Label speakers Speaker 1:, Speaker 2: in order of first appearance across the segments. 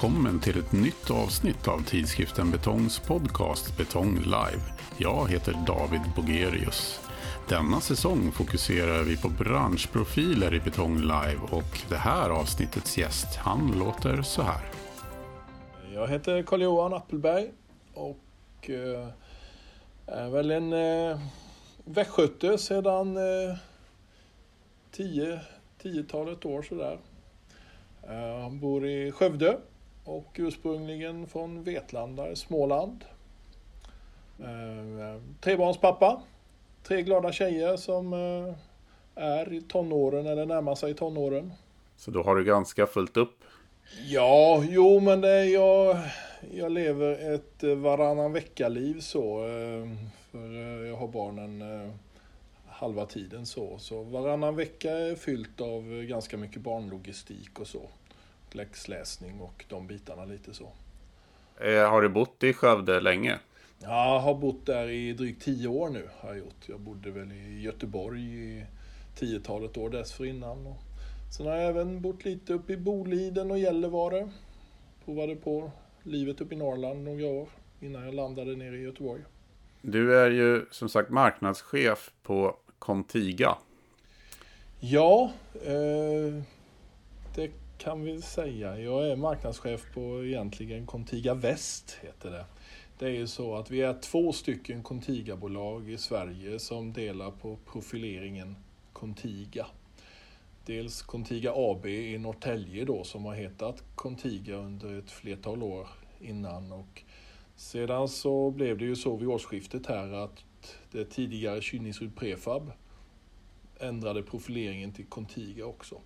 Speaker 1: välkommen till ett nytt avsnitt av tidskriften Betongs podcast Betong Live. Jag heter David Bogerius. Denna säsong fokuserar vi på branschprofiler i Betong Live och det här avsnittets gäst, han låter så här.
Speaker 2: Jag heter Carl-Johan Appelberg och eh, är väl en eh, västgöte sedan eh, tio, tiotalet år sådär. Eh, han bor i Skövde och ursprungligen från Vetlanda i Småland. Trebarnspappa tre glada tjejer som eh, är i tonåren eller närmar sig tonåren.
Speaker 1: Så då har du ganska fullt upp?
Speaker 2: Ja, jo men det jag, jag lever ett eh, varannan vecka-liv så. Eh, för jag har barnen halva tiden så. Så varannan vecka är fyllt av ganska mycket barnlogistik och så. Läxläsning och de bitarna lite så.
Speaker 1: Har du bott i Skövde länge?
Speaker 2: Jag har bott där i drygt tio år nu. Har jag, gjort. jag bodde väl i Göteborg i tiotalet år dessförinnan. Och sen har jag även bott lite uppe i Boliden och Gällivare. Provade på livet uppe i Norrland några år innan jag landade nere i Göteborg.
Speaker 1: Du är ju som sagt marknadschef på Contiga.
Speaker 2: Ja, eh, det kan vi säga. Jag är marknadschef på egentligen Contiga Väst, heter det. Det är ju så att vi är två stycken Contiga-bolag i Sverige som delar på profileringen Contiga. Dels Contiga AB i Norrtälje då som har hetat Contiga under ett flertal år innan och sedan så blev det ju så vid årsskiftet här att det tidigare Kynningsrud Prefab ändrade profileringen till Contiga också.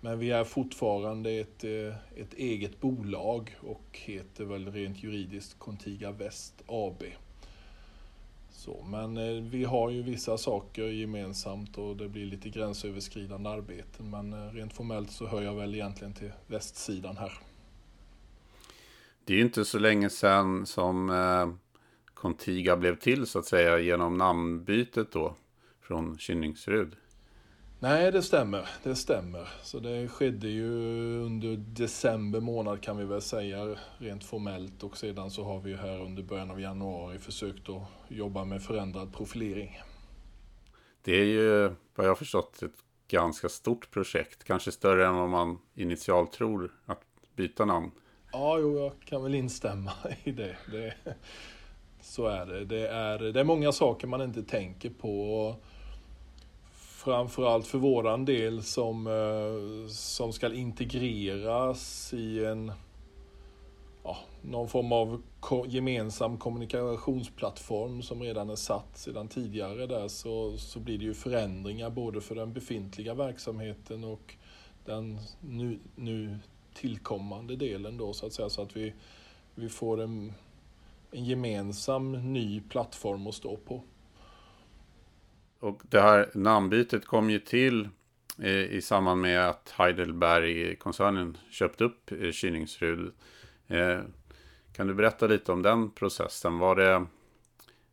Speaker 2: Men vi är fortfarande ett, eh, ett eget bolag och heter väl rent juridiskt Contiga Väst AB. Så, men eh, vi har ju vissa saker gemensamt och det blir lite gränsöverskridande arbeten. Men eh, rent formellt så hör jag väl egentligen till västsidan här.
Speaker 1: Det är ju inte så länge sedan som Contiga blev till så att säga genom namnbytet då från Kynningsrud.
Speaker 2: Nej, det stämmer. Det stämmer. Så det skedde ju under december månad kan vi väl säga rent formellt och sedan så har vi här under början av januari försökt att jobba med förändrad profilering.
Speaker 1: Det är ju vad jag förstått ett ganska stort projekt, kanske större än vad man initialt tror att byta namn.
Speaker 2: Ja, jo, jag kan väl instämma i det. det så är det. Det är, det är många saker man inte tänker på framförallt för våran del som, eh, som ska integreras i en ja, någon form av gemensam kommunikationsplattform som redan är satt sedan tidigare där så, så blir det ju förändringar både för den befintliga verksamheten och den nu, nu tillkommande delen då så att säga så att vi, vi får en, en gemensam ny plattform att stå på.
Speaker 1: Och det här namnbytet kom ju till eh, i samband med att Heidelberg-koncernen köpte upp eh, Kyningsrud. Kynningsrud. Kan du berätta lite om den processen? Var det,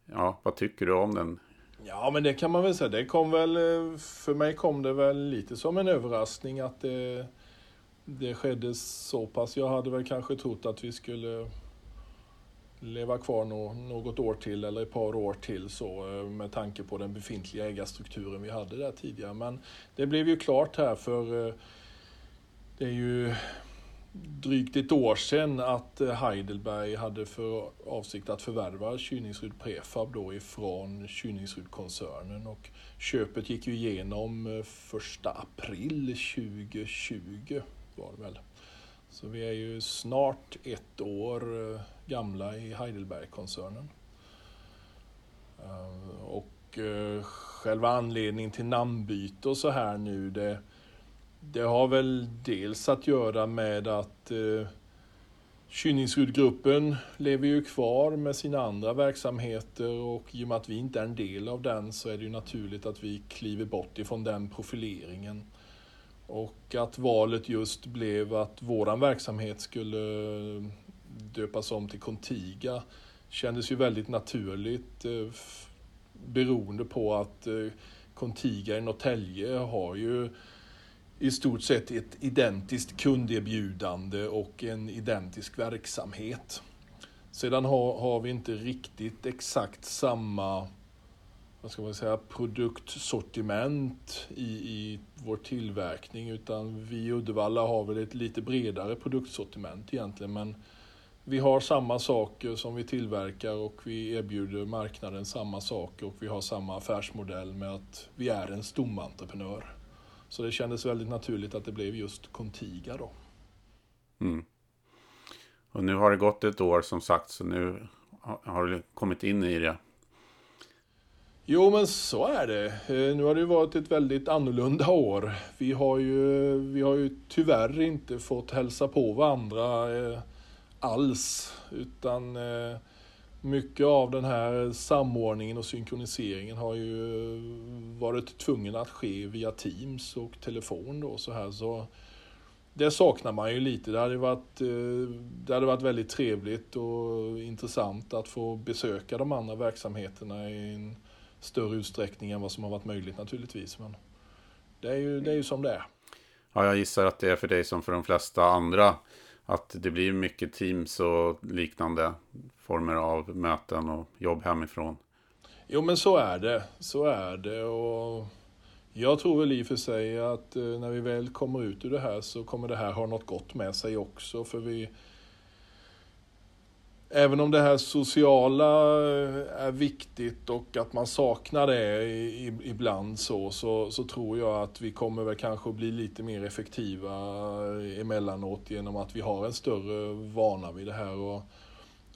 Speaker 1: ja, vad tycker du om den?
Speaker 2: Ja, men det kan man väl säga. Det kom väl, för mig kom det väl lite som en överraskning att det, det skedde så pass. Jag hade väl kanske trott att vi skulle leva kvar något år till eller ett par år till så eh, med tanke på den befintliga ägarstrukturen vi hade där tidigare. Men det blev ju klart här för eh, det är ju drygt ett år sedan att eh, Heidelberg hade för avsikt att förvärva Kyningsrud Prefab då ifrån Kyningsrud-koncernen och köpet gick ju igenom första april 2020 var det väl. Så vi är ju snart ett år eh, gamla i Heidelberg-koncernen. Eh, och eh, själva anledningen till namnbyte och så här nu, det, det har väl dels att göra med att Kynningsrudgruppen lever ju kvar med sina andra verksamheter och i och med att vi inte är en del av den så är det ju naturligt att vi kliver bort ifrån den profileringen. Och att valet just blev att våran verksamhet skulle döpas om till Contiga kändes ju väldigt naturligt eh, beroende på att eh, Contiga i Norrtälje har ju i stort sett ett identiskt kunderbjudande och en identisk verksamhet. Sedan har, har vi inte riktigt exakt samma vad ska man säga, produktsortiment i, i vår tillverkning utan vi i Uddevalla har väl ett lite bredare produktsortiment egentligen men vi har samma saker som vi tillverkar och vi erbjuder marknaden samma saker och vi har samma affärsmodell med att vi är en stomentreprenör. Så det kändes väldigt naturligt att det blev just Contiga då.
Speaker 1: Mm. Och nu har det gått ett år som sagt så nu har du kommit in i det.
Speaker 2: Jo men så är det. Eh, nu har det varit ett väldigt annorlunda år. Vi har ju, vi har ju tyvärr inte fått hälsa på varandra eh, alls. Utan eh, mycket av den här samordningen och synkroniseringen har ju varit tvungen att ske via Teams och telefon då så här. Så det saknar man ju lite. Det hade, varit, det hade varit väldigt trevligt och intressant att få besöka de andra verksamheterna i en större utsträckning än vad som har varit möjligt naturligtvis. Men det är ju, det är ju som det är.
Speaker 1: Ja, jag gissar att det är för dig som för de flesta andra. Att det blir mycket Teams och liknande former av möten och jobb hemifrån.
Speaker 2: Jo, men så är det. Så är det. Och jag tror väl i och för sig att eh, när vi väl kommer ut ur det här så kommer det här ha något gott med sig också. För vi, Även om det här sociala eh, är viktigt och att man saknar det ibland så, så, så tror jag att vi kommer väl kanske att bli lite mer effektiva eh, emellanåt genom att vi har en större vana vid det här och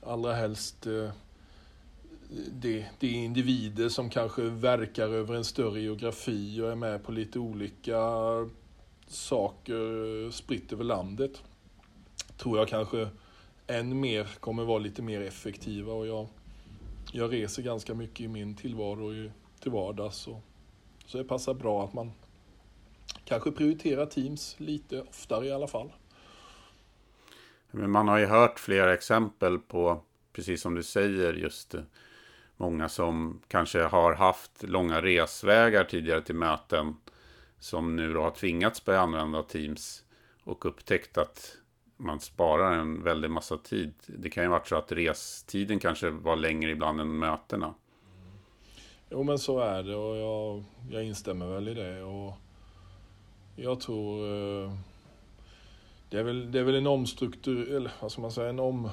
Speaker 2: allra helst eh, det, det är individer som kanske verkar över en större geografi och är med på lite olika saker spritt över landet. Tror jag kanske än mer kommer vara lite mer effektiva och jag, jag reser ganska mycket i min tillvaro till vardags. Så, så det passar bra att man kanske prioriterar Teams lite oftare i alla fall.
Speaker 1: Men man har ju hört flera exempel på, precis som du säger, just många som kanske har haft långa resvägar tidigare till möten som nu då har tvingats börja använda Teams och upptäckt att man sparar en väldig massa tid. Det kan ju varit så att restiden kanske var längre ibland än mötena.
Speaker 2: Jo men så är det och jag, jag instämmer väl i det. Och jag tror eh, det är väl, det är väl en omstruktur, eller vad ska man säga, en om...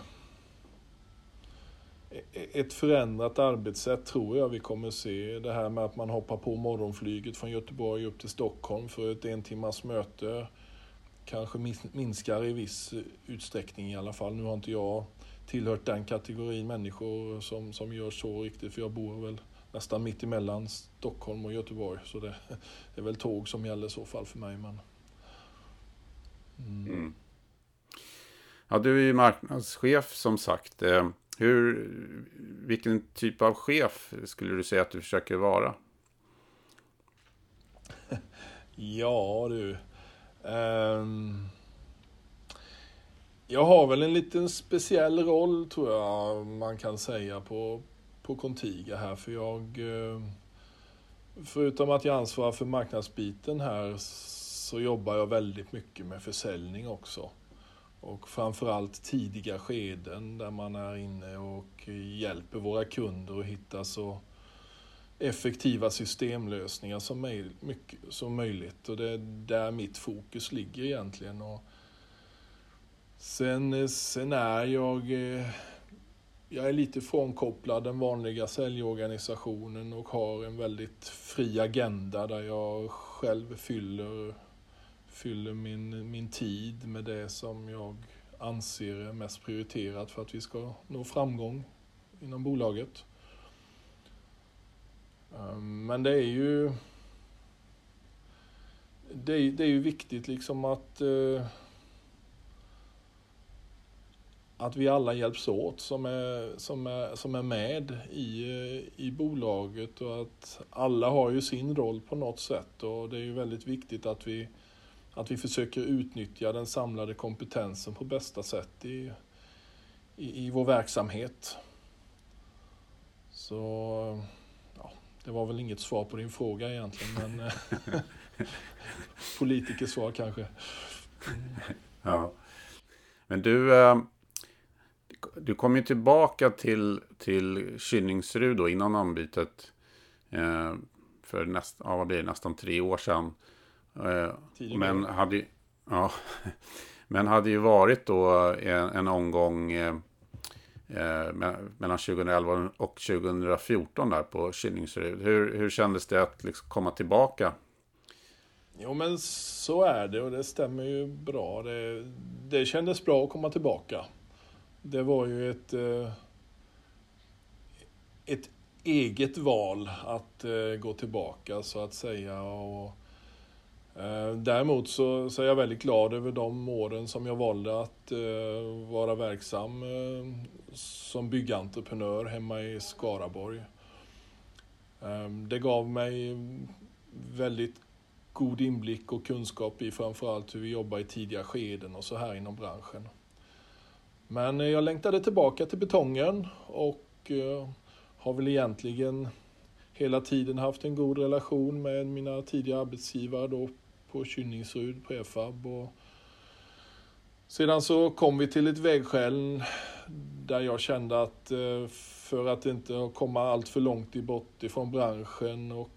Speaker 2: Ett förändrat arbetssätt tror jag vi kommer se. Det här med att man hoppar på morgonflyget från Göteborg upp till Stockholm för ett en timmars möte kanske minskar i viss utsträckning i alla fall. Nu har inte jag tillhört den kategorin människor som, som gör så riktigt, för jag bor väl nästan mitt emellan Stockholm och Göteborg. Så det, är väl tåg som gäller i så fall för mig. Men...
Speaker 1: Mm. Mm. Ja, du är ju marknadschef som sagt. Eh, hur, vilken typ av chef skulle du säga att du försöker vara?
Speaker 2: ja du, Ehm, jag har väl en liten speciell roll tror jag man kan säga på, på Contiga här för jag eh, Förutom att jag ansvarar för marknadsbiten här så jobbar jag väldigt mycket med försäljning också. Och framförallt tidiga skeden där man är inne och hjälper våra kunder att hitta så effektiva systemlösningar som, möj mycket, som möjligt. Och det är där mitt fokus ligger egentligen. Och sen, sen är jag, eh, jag är lite frånkopplad den vanliga säljorganisationen och har en väldigt fri agenda där jag själv fyller, fyller min, min tid med det som jag anser är mest prioriterat för att vi ska nå framgång inom bolaget. Ehm, men det är ju det är, det är ju viktigt liksom att eh, att vi alla hjälps åt som är, som är, som är med i, eh, i bolaget och att alla har ju sin roll på något sätt och det är ju väldigt viktigt att vi, att vi försöker utnyttja den samlade kompetensen på bästa sätt i, i, i vår verksamhet. Så det var väl inget svar på din fråga egentligen. Men... Politikersvar kanske.
Speaker 1: Ja. Men du, eh, du kom ju tillbaka till, till Kynningsrud då innan namnbytet. Eh, för näst, ja, vad blir det, nästan tre år sedan. Eh, men hade, ja, men hade ju varit då en, en omgång eh, eh Eh, mellan 2011 och 2014 där på Kynningsrud. Hur, hur kändes det att liksom komma tillbaka?
Speaker 2: Jo men så är det och det stämmer ju bra. Det, det kändes bra att komma tillbaka. Det var ju ett, eh, ett eget val att eh, gå tillbaka så att säga. Och, Eh, däremot så, så är jag väldigt glad över de åren som jag valde att eh, vara verksam eh, som byggentreprenör hemma i Skaraborg. Ehm, det gav mig väldigt god inblick och kunskap i framförallt hur vi jobbar i tidiga skeden och så här inom branschen. Men jag längtade tillbaka till betongen och eh, har väl egentligen hela tiden haft en god relation med mina tidigare arbetsgivare då på Kynningsrud på EFAB. Och sedan så kom vi till ett vägskäl där jag kände att eh, för att inte komma allt för långt bort ifrån branschen och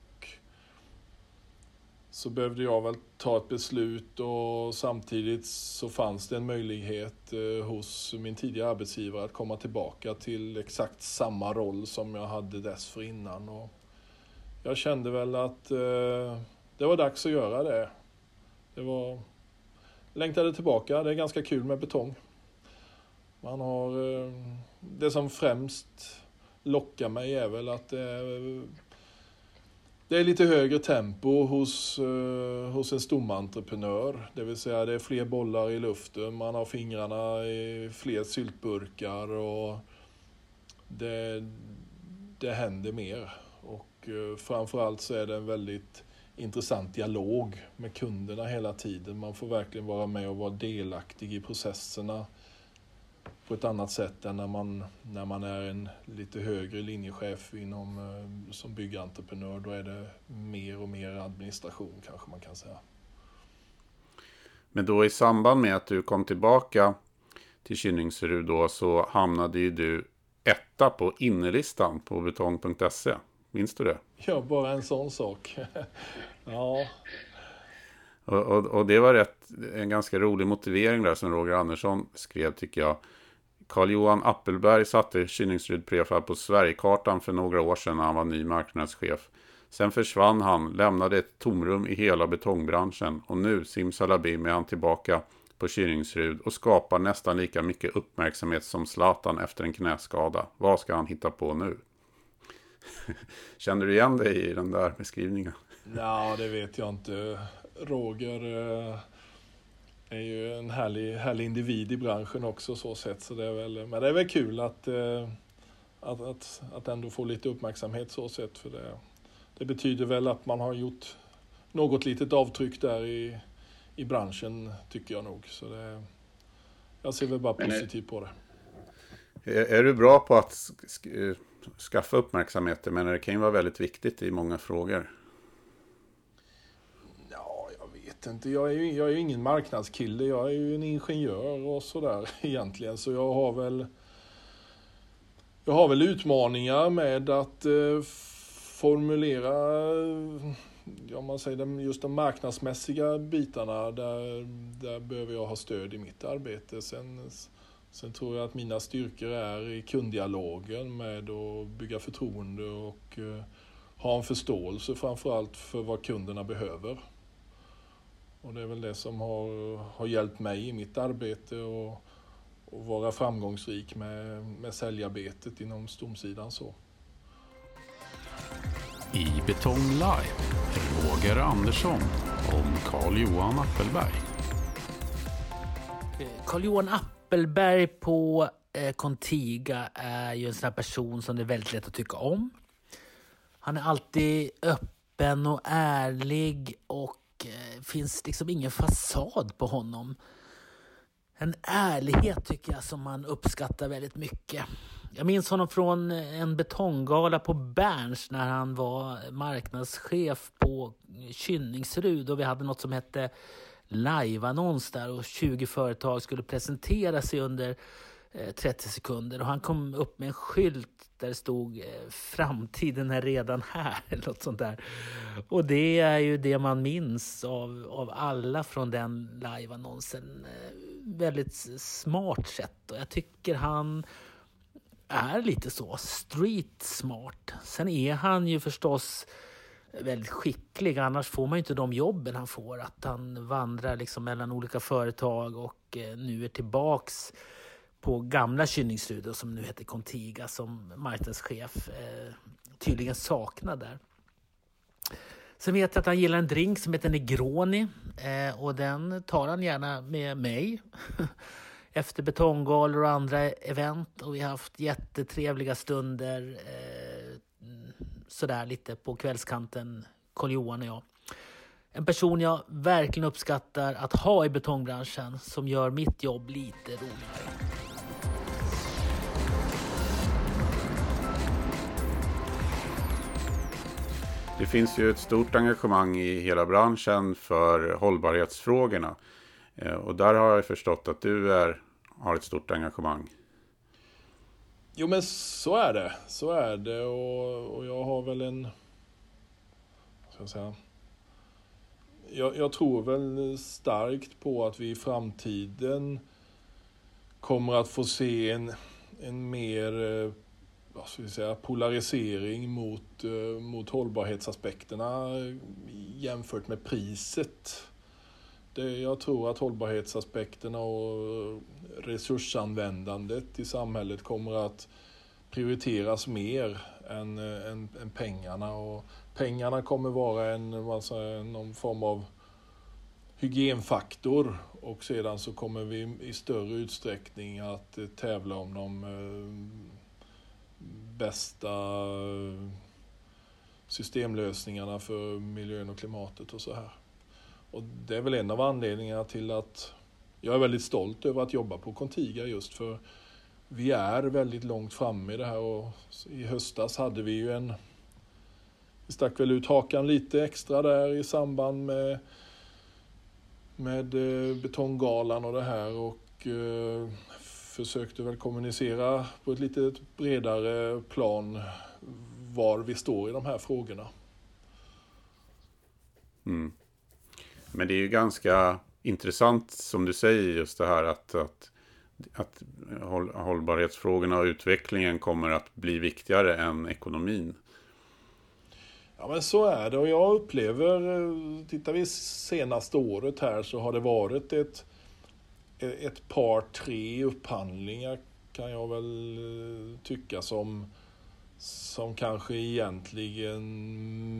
Speaker 2: så behövde jag väl ta ett beslut och samtidigt så fanns det en möjlighet eh, hos min tidigare arbetsgivare att komma tillbaka till exakt samma roll som jag hade dessförinnan. Och jag kände väl att eh, det var dags att göra det. Det var... Längtade tillbaka, det är ganska kul med betong. Man har... Eh, det som främst lockar mig är väl att det är det är lite högre tempo hos, eh, hos en stomentreprenör. Det vill säga det är fler bollar i luften, man har fingrarna i fler syltburkar och det, det händer mer. Och eh, framförallt så är det en väldigt intressant dialog med kunderna hela tiden. Man får verkligen vara med och vara delaktig i processerna på ett annat sätt än när man, när man är en lite högre linjechef inom, eh, som byggentreprenör. Då är det mer och mer administration kanske man kan säga.
Speaker 1: Men då i samband med att du kom tillbaka till Kynningsrud då så hamnade ju du etta på innerlistan på betong.se. Minns du det?
Speaker 2: Ja, bara en sån sak. ja.
Speaker 1: Och, och, och, det var rätt, en ganska rolig motivering där som Roger Andersson skrev tycker jag. Carl-Johan Appelberg satte Kynningsryd Prefab på Sverigekartan för några år sedan när han var ny marknadschef. Sen försvann han, lämnade ett tomrum i hela betongbranschen och nu simsalabim är han tillbaka på Kynningsrud och skapar nästan lika mycket uppmärksamhet som Zlatan efter en knäskada. Vad ska han hitta på nu? Känner du igen dig i den där beskrivningen?
Speaker 2: Ja, det vet jag inte. Roger eh, är ju en härlig, härlig individ i branschen också så sett. Så det är väl, men det är väl kul att, eh, att, att, att ändå få lite uppmärksamhet så sett. För det, det betyder väl att man har gjort något litet avtryck där i, i branschen tycker jag nog. Så det, jag ser väl bara positivt på det.
Speaker 1: Är, är du bra på att skaffa uppmärksamhet? Men det kan ju vara väldigt viktigt i många frågor Jag
Speaker 2: vet inte. Jag är, ju, jag är ju ingen marknadskille. Jag är ju en ingenjör och sådär egentligen. Så jag har väl jag har väl utmaningar med att eh, formulera, ja man säger just de marknadsmässiga bitarna. Där, där behöver jag ha stöd i mitt arbete. Sen, sen tror jag att mina styrkor är i kunddialogen med att bygga förtroende och eh, ha en förståelse framförallt för vad kunderna behöver. Och det är väl det som har, har hjälpt mig i mitt arbete och, och vara framgångsrik med, med säljarbetet inom stomsidan så.
Speaker 3: I Betong Live, Roger Andersson om Carl-Johan Appelberg.
Speaker 4: Carl-Johan Appelberg Appelberg på eh, Contiga är ju en sån här person som det är väldigt lätt att tycka om. Han är alltid öppen och ärlig och eh, finns liksom ingen fasad på honom. En ärlighet tycker jag som man uppskattar väldigt mycket. jag minns honom från en betonggala på Berns när han var marknadschef på Kynningsrud och vi hade något som hette live-annons där och 20 företag skulle presentera sig under eh, 30 sekunder och han kom upp med en skylt där det stod eh, framtiden är redan här eller något sånt där. Och det är ju det man minns av, av alla från den live-annonsen. Eh, väldigt smart sätt och jag tycker han är lite så street smart. Sen är han ju förstås väldigt skicklig. Annars får man ju inte de jobben han får. Att han vandrar liksom mellan olika företag och eh, nu är tillbaks på gamla Kynningstudion som nu heter Contiga som marknadschef eh, tydligen saknar där. Sen vet jag att han gillar en drink som heter Negroni eh, och den tar han gärna med mig efter betonggalor och andra event och vi har haft jättetrevliga stunder eh, sådär lite på kvällskanten, Karl-Johan och jag. En person jag verkligen uppskattar att ha i betongbranschen som gör mitt jobb lite roligare.
Speaker 1: Det finns ju ett stort engagemang i hela branschen för hållbarhetsfrågorna. Eh, och där har jag förstått att du är, har ett stort engagemang.
Speaker 2: Jo men så är det. Så är det och, och jag har väl en... Ska jag säga? Jag, jag tror väl starkt på att vi i framtiden kommer att få se en, en mer eh, vad ska vi säga, polarisering mot, eh, mot hållbarhetsaspekterna jämfört med priset. Det, jag tror att hållbarhetsaspekterna och resursanvändandet i samhället kommer att prioriteras mer än, eh, än, än pengarna. Och pengarna kommer vara en, alltså, någon form av hygienfaktor och sedan så kommer vi i större utsträckning att eh, tävla om de eh, bästa systemlösningarna för miljön och klimatet och så här. Och det är väl en av anledningarna till att jag är väldigt stolt över att jobba på Contiga just för vi är väldigt långt framme i det här och i höstas hade vi ju en vi stack väl ut hakan lite extra där i samband med med eh, betonggalan och det här och eh, försökte väl kommunicera på ett lite bredare plan var vi står i de här frågorna.
Speaker 1: Mm. Men det är ju ganska intressant som du säger just det här att, att, att hållbarhetsfrågorna och utvecklingen kommer att bli viktigare än ekonomin.
Speaker 2: Ja men så är det och jag upplever, eh, tittar vi senaste året här så har det varit ett eh, ett par, tre upphandlingar kan jag väl eh, tycka som, som kanske egentligen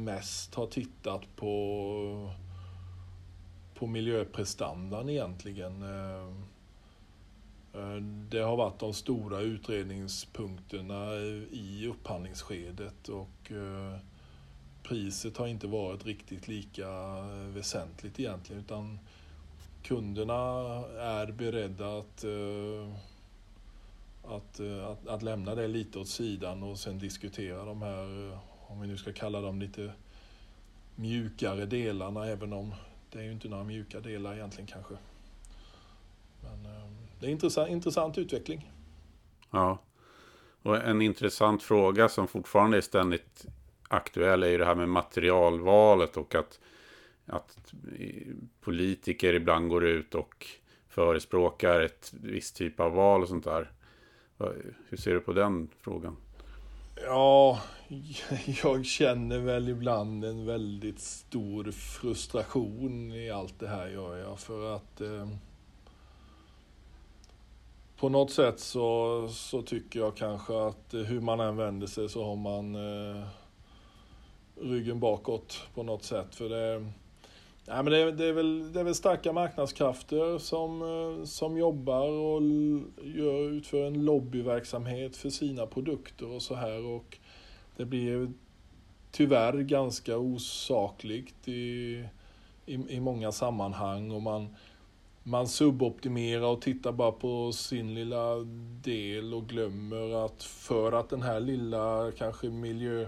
Speaker 2: mest har tittat på, på miljöprestandan egentligen. Eh, eh, det har varit de stora utredningspunkterna i upphandlingsskedet och eh, priset har inte varit riktigt lika väsentligt egentligen utan kunderna är beredda att, att, att, att, lämna det lite åt sidan och sen diskutera de här, om vi nu ska kalla dem lite mjukare delarna, även om det är ju inte några mjuka delar egentligen kanske. Men eh, det är en intressant, intressant utveckling.
Speaker 1: Ja, och en intressant fråga som fortfarande är ständigt aktuell är ju det här med materialvalet och att att politiker ibland går ut och förespråkar ett visst typ av val och sånt där. Hur ser du på den frågan?
Speaker 2: Ja, jag känner väl ibland en väldigt stor frustration i allt det här gör jag för att eh, på något sätt så, så tycker jag kanske att hur man än vänder sig så har man eh, ryggen bakåt på något sätt. För det, nej men det, är, det, är väl, det är väl starka marknadskrafter som, eh, som jobbar och gör, utför en lobbyverksamhet för sina produkter och så här. Och det blir tyvärr ganska osakligt i, i, i många sammanhang och man, man suboptimerar och tittar bara på sin lilla del och glömmer att för att den här lilla kanske miljö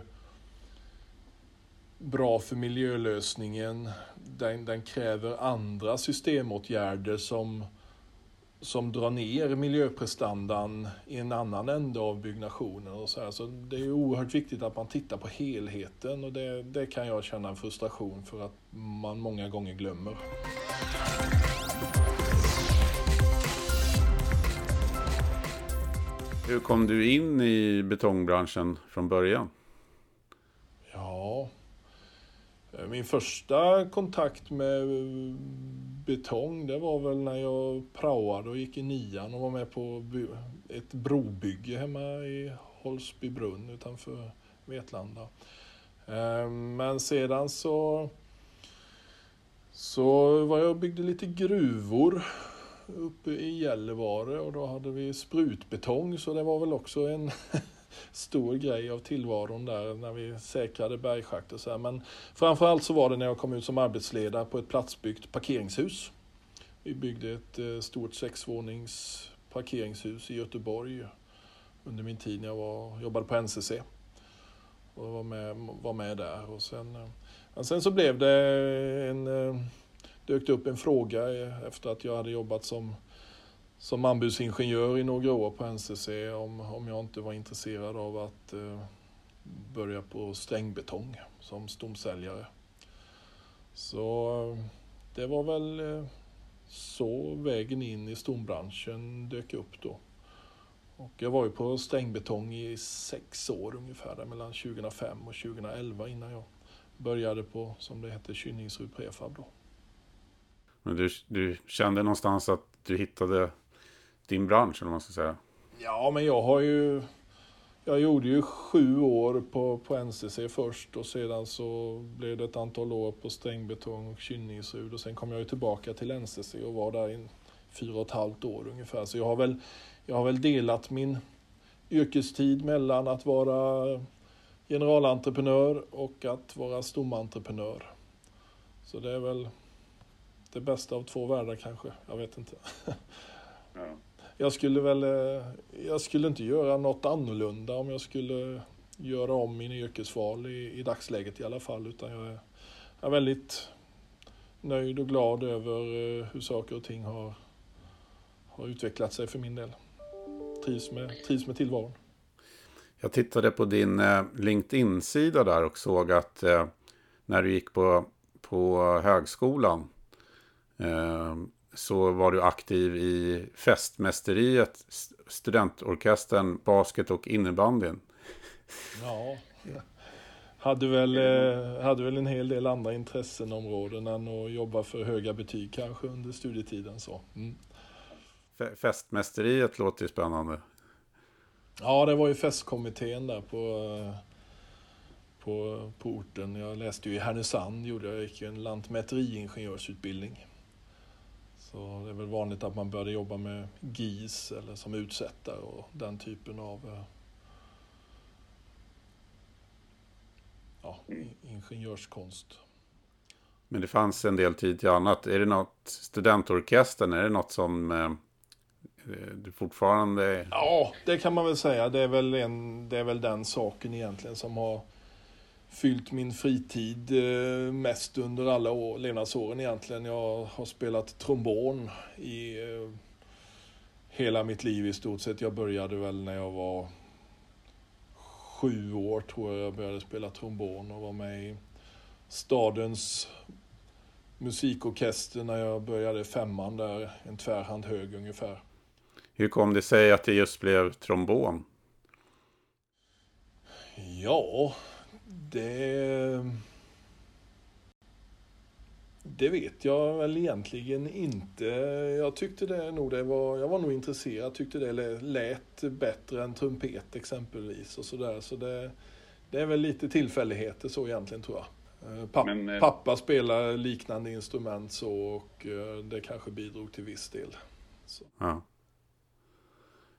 Speaker 2: bra för miljölösningen, den, den kräver andra systemåtgärder som som drar ner miljöprestandan i en annan ände av byggnationen. Och så, här. så det är oerhört viktigt att man tittar på helheten och det, det kan jag känna en frustration för att man många gånger glömmer.
Speaker 1: Hur kom du in i betongbranschen från början?
Speaker 2: Ja, Eh, min första kontakt med eh, betong, det var väl när jag praoade och gick i nian och var med på ett brobygge hemma i Holsbybrunn utanför Vetlanda. Eh, men sedan så, så var jag och byggde lite gruvor uppe i Gällivare och då hade vi sprutbetong så det var väl också en stor grej av tillvaron där när vi säkrade bergschakt och så här. Men framförallt så var det när jag kom ut som arbetsledare på ett platsbyggt parkeringshus. Vi byggde ett eh, stort sexvånings parkeringshus i Göteborg under min tid när jag var, jobbade på NCC. Och var med, var med där. Och sen, eh, men sen så blev det en, eh, dök det upp en fråga efter att jag hade jobbat som som anbudsingenjör i några år på NCC om, om jag inte var intresserad av att eh, börja på strängbetong som stomsäljare. Så eh, det var väl eh, så vägen in i stombranschen dök upp då. Och jag var ju på strängbetong i sex år ungefär, där mellan 2005 och 2011 innan jag började på, som det hette, Kynningsrud Prefab då.
Speaker 1: Men du, du kände någonstans att du hittade din bransch, eller vad man ska säga?
Speaker 2: Ja, men jag har ju... Jag gjorde ju sju år på, på NCC först och sedan så blev det ett antal år på strängbetong och Kynningsrud och sen kom jag ju tillbaka till NCC och var där i fyra och ett halvt år ungefär. Så jag har väl, jag har väl delat min yrkestid mellan att vara generalentreprenör och att vara stomentreprenör. Så det är väl det bästa av två världar kanske, jag vet inte. Ja jag skulle väl, eh, jag skulle inte göra något annorlunda om jag skulle göra om min yrkesval i, i dagsläget i alla fall, utan jag är, jag är väldigt nöjd och glad över eh, hur saker och ting har, har utvecklat sig för min del. Trivs med, trivs med tillvaron.
Speaker 1: Jag tittade på din eh, LinkedIn-sida där och såg att när du gick på, på högskolan så var du aktiv i festmästeriet, studentorkestern, basket och innebandyn.
Speaker 2: Ja, hade väl, eh, hade väl en hel del andra intressenområden än att jobba för höga betyg kanske under studietiden. Så. Mm.
Speaker 1: Festmästeriet låter ju spännande.
Speaker 2: Ja, det var ju festkommittén där på, eh, på, på orten. Jag läste ju i Härnösand, gjorde jag, gick en lantmäteriingenjörsutbildning. Så det är väl vanligt att man började jobba med GIS eller som utsättare och den typen av eh, ja, ingenjörskonst.
Speaker 1: Men det fanns en del tid till annat. Är det något, studentorkestern, är det något som eh, du fortfarande...
Speaker 2: Ja, det kan man väl säga. Det är väl, en, det är väl den saken egentligen som har fyllt min fritid eh, mest under alla år, levnadsåren egentligen. Jag har spelat trombon i eh, hela mitt liv i stort sett. Jag började väl när jag var sju år tror jag jag började spela trombon och var med i stadens musikorkester när jag började femman där, en tvärhand hög ungefär.
Speaker 1: Hur kom det sig att det just blev trombon?
Speaker 2: Ja, det... Det vet jag väl egentligen inte. Jag tyckte det nog det var, jag var nog intresserad, tyckte det lät bättre än trumpet exempelvis och sådär. Så det, det är väl lite tillfälligheter så egentligen tror jag. Eh, Papp, Men, eh, pappa spelar liknande instrument så och eh, det kanske bidrog till viss del. Så. Ja.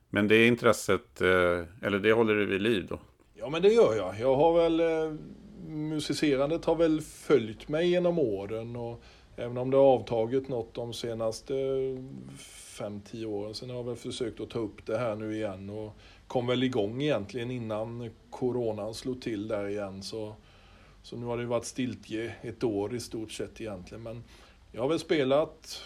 Speaker 1: Men det intresset, eller det håller du vid liv då?
Speaker 2: Ja men det gör jag. Jag har väl, eh, musicerandet har väl följt mig genom åren och Även om det har avtagit något de senaste eh, 5-10 åren. Sen har jag väl försökt att ta upp det här nu igen och kom väl igång egentligen innan coronan slog till där igen. Så, så nu har det varit stiltje ett år i stort sett egentligen. Men jag har väl spelat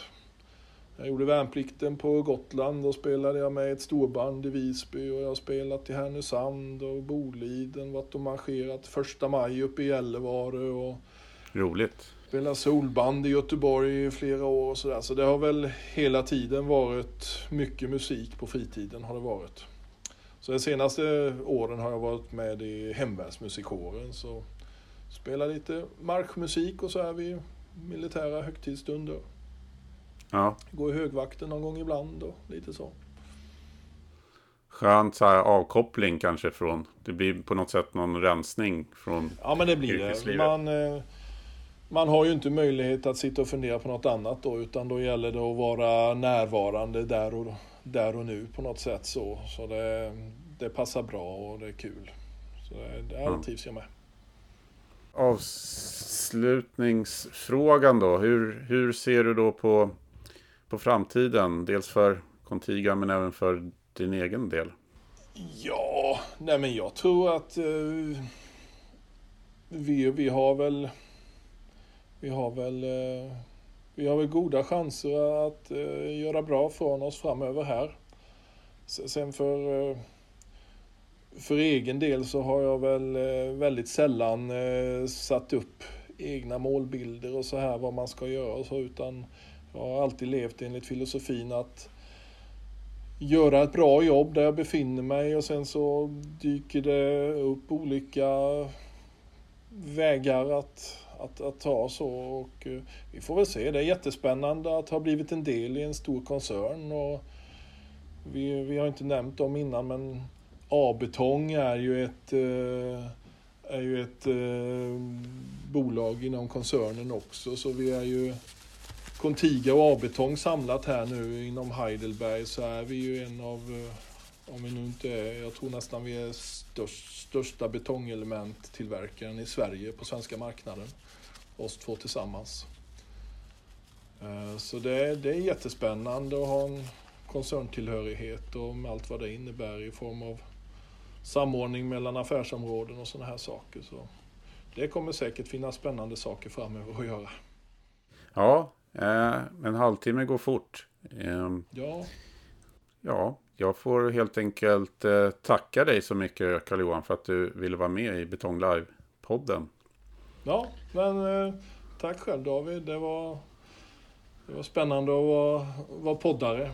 Speaker 2: jag gjorde värnplikten på Gotland och spelade jag med ett storband i Visby och jag har spelat i Härnösand och Boliden, varit och marscherat första maj uppe i Gällivare och
Speaker 1: Roligt.
Speaker 2: spelat solband i Göteborg i flera år och sådär. Så det har väl hela tiden varit mycket musik på fritiden har det varit. Så de senaste åren har jag varit med i hemvärnsmusikkåren så spelar lite marschmusik och så är vi militära högtidsstunder.
Speaker 1: Ja,
Speaker 2: Gå i högvakten någon gång ibland och lite så.
Speaker 1: skönt så här avkoppling kanske från, det blir på något sätt någon rensning från,
Speaker 2: Ja men det blir det. Man, eh, man har ju inte möjlighet att sitta och fundera på något annat då utan då gäller det att vara närvarande där och, där och nu på något sätt så. Så det, det passar bra och det är kul. Så det, det
Speaker 1: Ja.
Speaker 2: trivs jag med.
Speaker 1: avslutningsfrågan då. Hur, hur ser du då på, på framtiden? Dels för Contiga men även för din egen del.
Speaker 2: Ja, nej men jag tror att eh, vi, vi har väl vi har väl eh, vi har väl goda chanser att eh, göra bra från oss framöver här. Sen för eh, för egen del så har jag väl eh, väldigt sällan eh, satt upp egna målbilder och så här vad man ska göra och så utan jag har alltid levt enligt filosofin att göra ett bra jobb där jag befinner mig och sen så dyker det upp olika vägar att, att, att ta så. Och eh, vi får väl se. Det är jättespännande att ha blivit en del i en stor koncern. Och vi, vi har inte nämnt dem innan men A-betong är ju ett eh, är ju ett eh, bolag inom koncernen också. Så vi är ju Contiga och A-betong samlat här nu inom Heidelberg så är vi ju en av, eh, om vi nu inte är, jag tror nästan vi är störst, största betongelementtillverkaren i Sverige på svenska marknaden. Oss två tillsammans. Eh, så det, det är jättespännande att ha en koncerntillhörighet och med allt vad det innebär i form av samordning mellan affärsområden och sådana här saker. Så det kommer säkert finnas spännande saker framöver att göra.
Speaker 1: Ja, eh, en halvtimme går fort. Eh,
Speaker 2: Ja,
Speaker 1: ja, jag får helt enkelt eh, tacka dig så mycket Carl-Johan för att du ville vara med i Betong Live-podden.
Speaker 2: Ja, men eh, tack själv David. Det var, det var spännande att vara, vara poddare.